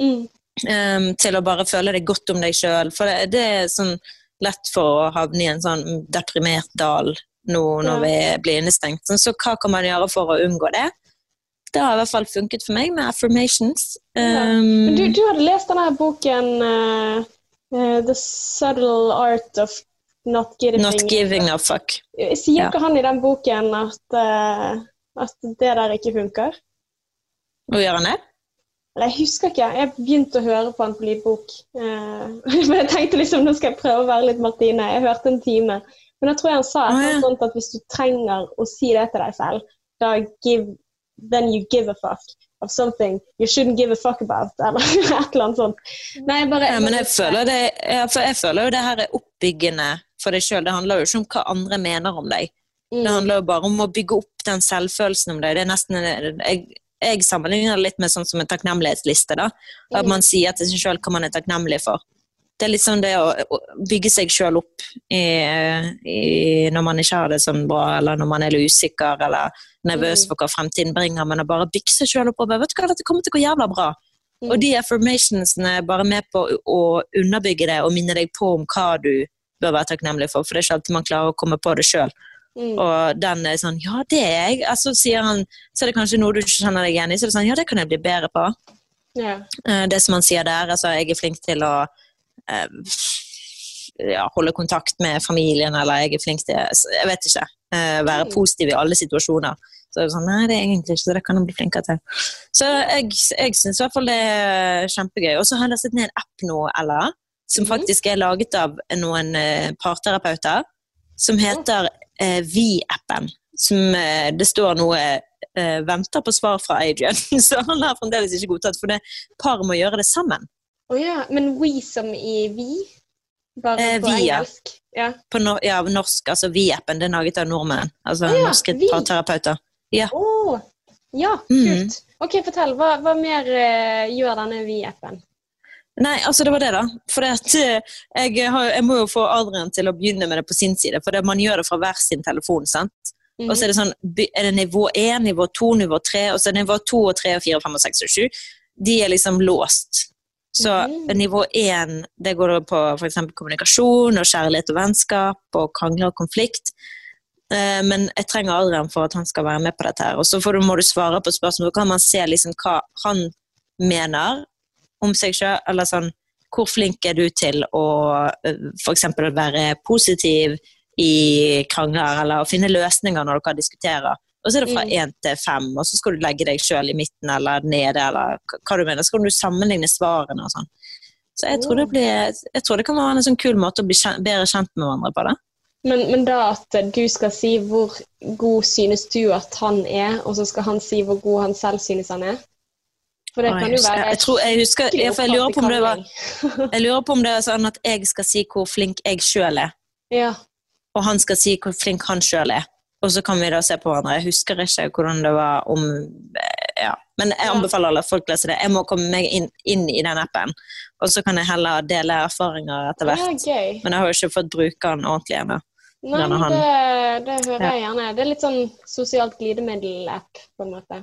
Mm. Ehm, til å bare føle deg godt om deg sjøl. For det, det er sånn lett for å havne i en sånn deprimert dal nå når Ja. vi blir innestengt. Så, så hva kan man gjøre for å unngå det? Det har i hvert fall funket for meg med affirmations. Ja. Ehm, Men du, du hadde lest denne boken uh, uh, The Subtle Art of Not Giving, not giving a fuck. Sier ja. ikke han i den boken at, eh, at det der ikke funker? Å han det? Jeg husker ikke. Jeg begynte å høre på han på lydbok. Eh, men jeg tenkte liksom nå skal jeg prøve å være litt Martine. Jeg hørte en time. Men jeg tror han sa et ja. sånt at hvis du trenger å si det til deg selv, da give, then you give a fuck of something you shouldn't give a fuck about, eller et eller annet sånt. Nei, jeg bare, Ja, men jeg føler, det, for jeg føler jo det her er oppbyggende for deg sjøl. Det handler jo ikke om hva andre mener om deg. Mm. Det handler jo bare om å bygge opp den selvfølelsen om deg. Det er nesten, jeg, jeg sammenligner det litt med sånn som en takknemlighetsliste. da. At man sier til seg sjøl hva man er takknemlig for. Det er sånn det å, bygge seg sjøl opp i, i, når man ikke har det sånn bra, eller når man er usikker eller nervøs Mm. for hva fremtiden bringer, men å bare bygge seg sjøl opp og bare, vet du hva, dette kommer til å gå jævla bra. Mm. Og de affirmationsene er bare med på å- underbygge det og minne deg på om hva du bør være takknemlig for, for det er ikke alltid man klarer å komme på det sjøl. Mm. Og den er sånn Ja, det er jeg. Altså, sier han, så er det kanskje noe du ikke kjenner deg igjen i. Så er det sånn Ja, det kan jeg bli bedre på. Ja. Eh, Det som han sier der, altså jeg er flink til å ja, holde kontakt med familien, eller jeg er flink til Jeg vet ikke. eh, Være Mm. positiv i alle situasjoner. Så er det sånn Nei, det er egentlig ikke så det kan han bli flinkere til. Så jeg, jeg syns i hvert fall det er kjempegøy. Og så har jeg lastet ned en app nå, Ella, som Mhm. faktisk er laget av noen eh, parterapeuter, som heter eh, Vi-appen. Som eh, det står noe eh, 'venter på svar fra Adrian', så han har fremdeles ikke godtatt. For det par må gjøre det sammen. Å ja. Men we som i vi? Bare Eh, på vi, ja. engelsk? Ja. På no ja, norsk, altså Vi-appen, det er laget av nordmenn. Altså oh, ja, norske parterapeuter. Oh. Ja, Mm. kult. Ok, fortell. Hva, hva mer uh, gjør denne vi-appen? Nei, altså det var det, da. For det at, eh, jeg, har, jeg må jo få Adrian til å begynne med det på sin side, for det, man gjør det fra hver sin telefon. sant? Mhm. Og så er det sånn, er det nivå 1, nivå 2, nivå 3, og så er det nivå 2 og 3 og 4 og 5 og 6 og 7. De er liksom låst. Så nivå 1, det går på f.eks. kommunikasjon og kjærlighet og vennskap og krangler og konflikt. Eh, Men jeg trenger Adrian for at han skal være med på dette her. Og så får du, må du svare på spørsmål. Kan man se liksom hva han mener om seg sjøl, eller sånn Hvor flink er du til å f.eks. være positiv i krangler, eller å finne løsninger når dere diskuterer. Og så er det fra Mm. til fem, og så skal du legge deg sjøl i midten eller nede, eller hva- du mener. Så kan du sammenligne svarene og sånn. Så jeg tror, det blir, jeg tror det kan være en sånn kul måte å bli kjent, bedre kjent med hverandre på. det. Men, men da at du skal si hvor god synes du at han er, og så skal han si hvor god han selv synes han er? For det Oi, kan jo være jeg tror- jeg husker- jeg, jeg lurer på om det var- Jeg lurer på om det er sånn at jeg skal si hvor flink jeg sjøl er, Ja. og han skal si hvor flink han sjøl er. Og så kan vi da se på hverandre. Jeg husker ikke hvordan det var om ja. Men jeg anbefaler alle folk å lese det. Jeg må komme meg inn, inn i den appen, og så kan jeg heller dele erfaringer etter ja, hvert. gøy. Men jeg har jo ikke fått bruke den ordentlig ennå. Nei, det, det hører jeg gjerne. Det er litt sånn sosialt glidemiddel-app, på en måte.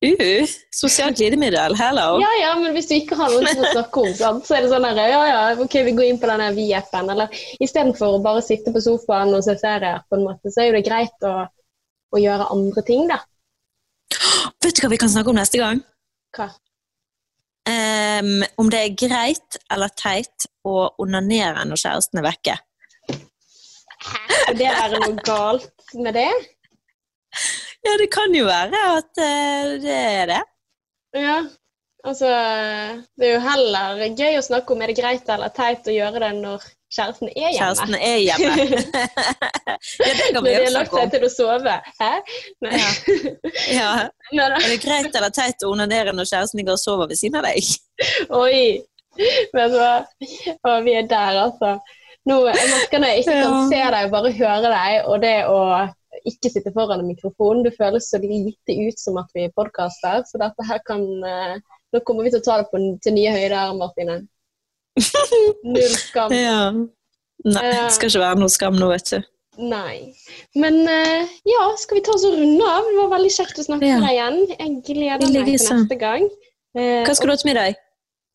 Uh, sosialt glidemiddel, hello! Ja, ja, men hvis du ikke har noe som å snakke om, sant, så er det sånn her, ja, ja, ok, vi går inn på denne Vi-appen. Eller istedenfor å bare sitte på sofaen og se serier, på en måte, så er jo det greit å, å gjøre andre ting, da. Vet du hva vi kan snakke om neste gang? Hva? Um, om det er greit eller teit å onanere når kjæresten er vekke. Skal det være noe galt med det? Ja, det kan jo være at eh, det er det. Ja, altså Det er jo heller gøy å snakke om er det greit eller teit å gjøre det når kjæresten er hjemme. Kjæresten er hjemme. ja, det kan vi Når vi de har lagt seg til å sove. Hæ? Nei. Ja. ja. Er det greit eller teit å onanere når kjæresten ligger og sover ved siden av deg? Oi! Vet du hva? Å, vi er der, altså. Nå, jeg merker når jeg ikke kan se deg, bare høre deg, og det å ikke sitte foran en mikrofon, det føles så lite ut som at vi podkaster, så dette her kan eh, Nå kommer vi til å ta det på, til nye høyder, Martine. Null skam. Ja. Nei, det skal ikke være noe skam nå, vet du. Nei. Men eh, ja, skal vi ta oss og runde av? Det var veldig kjekt å snakke Ja. med deg igjen. Jeg gleder meg til neste gang. Eh, Hva skal du ha til middag?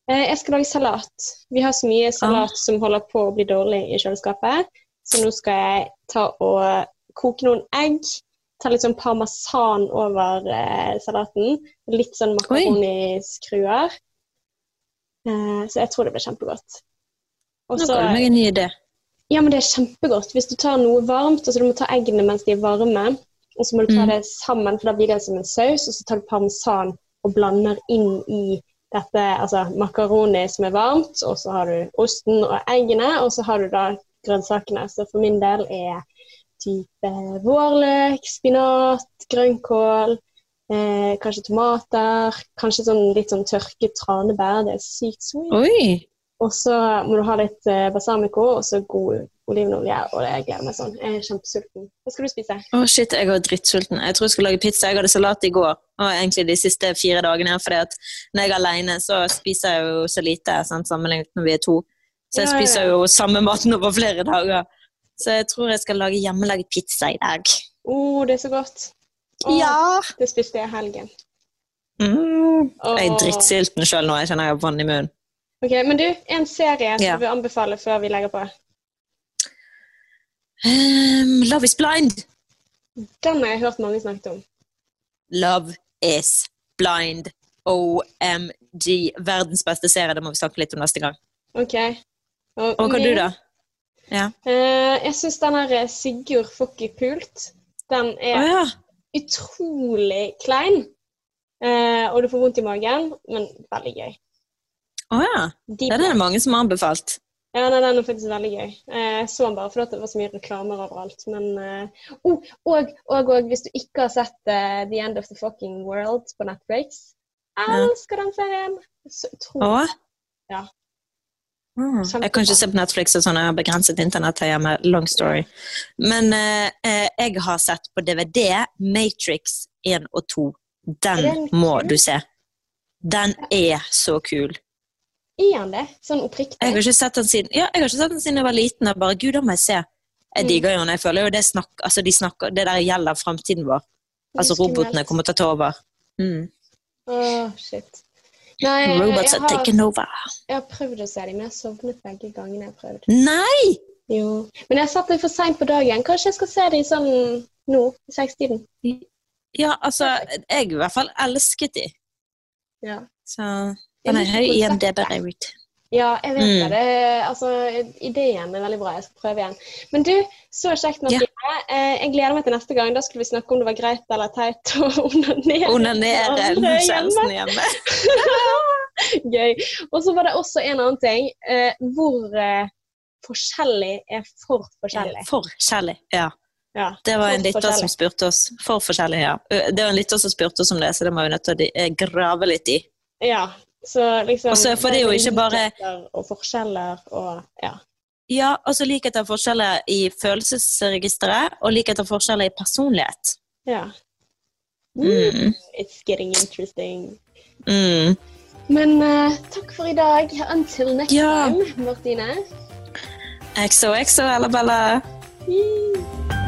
Eh, Jeg skal lage salat. Vi har så mye salat som holder på å bli dårlig i kjøleskapet. Så nå skal jeg ta og koke noen egg. Ta litt sånn parmesan over eh, salaten. Litt sånn makaroniskruer. Eh, så jeg tror det blir kjempegodt. Også, Nå så- ga du meg en ny idé. ja, men det er kjempegodt. Hvis du tar noe varmt, altså du må ta eggene mens de er varme, og så må du ta Mm. det sammen, for da blir det som en saus, og så tar du parmesan og blander inn i dette, altså makaroni som er varmt, og så har du osten og eggene, og så har du da grønnsakene. Så for min del er type vårløk, spinat, grønnkål, eh, kanskje tomater, kanskje sånn litt sånn tørket tranebær, det er sykt sweet. Oi! Og så må du ha litt eh, balsamico og så god olivenolje. Og det gleder meg sånn. Jeg er kjempesulten. Hva skal du spise? Å shit, jeg var drittsulten. Jeg tror jeg skal lage pizza. Jeg hadde salat i går, og egentlig de siste fire dagene. fordi at når jeg er alene, så spiser jeg jo så lite sant, sammenlignet når vi er to. Så jeg Ja, ja, ja. spiser jo samme maten over flere dager. Så jeg tror jeg skal lage hjemmelaget pizza i dag. Å, det er så godt. Oh, Ja! Det spiste jeg i helgen. Mm. Jeg er drittsulten sjøl nå. Jeg kjenner jeg har vann i munnen. Ok, Men du, en serie som Ja. du vil anbefale før vi legger på? Um, Love is blind. Den har jeg hørt mange snakket om. Love is blind. OMG. Verdens beste serie. Det må vi snakke litt om neste gang. Ok. Og, Og hva min- du, da? Ja. Uh, jeg syns den her Sigurd Fucky Pult, den er er ja. utrolig klein. Uh, og du får vondt i magen, men veldig gøy. Å ja. Deep Det er det mange som har anbefalt. Ja, nei, den er faktisk veldig gøy. Eh, Jeg så den bare fordi det var så mye reklamer overalt. Men oh, og, og, og hvis du ikke har sett The End of the Fucking World på Netflix Jeg elsker den serien! Så utrolig. Ja. Mm. Jeg kan ikke se på Netflix og sånn, jeg har begrenset internett her hjemme. Long story. Men eh, eh, jeg har sett på DVD Matrix 1 og 2. Den må du se. Den er så kul. Er han det? Sånn oppriktig? Jeg har ikke sett den siden ja, jeg har ikke sett den siden jeg var liten. Jeg bare, Gud, da må jeg se. Jeg Mm. digger jo den. Jeg føler jo det, snakk, altså, de snakker, det der gjelder fremtiden vår. Altså robotene kommer til å ta over. Mm. Åh, shit. Nei, Robots har, taken over. jeg har prøvd å se dem, men jeg sovnet begge gangene jeg har prøvd. Nei! Jo. Men jeg satt litt for seint på dagen. Kanskje jeg skal se dem sånn nå, i sekstiden. Ja, altså, jeg i hvert fall elsket dem. Ja. Så den er høy i konseptet. MDB-rate. Ja, jeg vet Mm. det. Altså, ideen er veldig bra. Jeg skal prøve igjen. Men du, så kjekt med Yeah. Jeg gleder meg til neste gang. Da skulle vi snakke om det var greit eller teit å onanere. Onanere kjæresten hjemme. Gøy. Og så var det også en annen ting. Eh, hvor eh, forskjellig er for forskjellig? Forskjellig, ja. Ja. Det var en lytter som spurte oss. For forskjellig, ja. Det var en lytter som spurte oss om det, så det må vi nødt til å eh, grave litt i. Ja. Så liksom Og så for det er jo ikke bare- Og forskjeller og Ja. Ja, og så likheter og forskjeller i følelsesregisteret, og likheter og forskjeller i personlighet. ja. Mm. It's getting interesting. Mm. Men uh, takk for i dag. Until next Ja. time, Martine. XOXO, Ella Bella? Yee.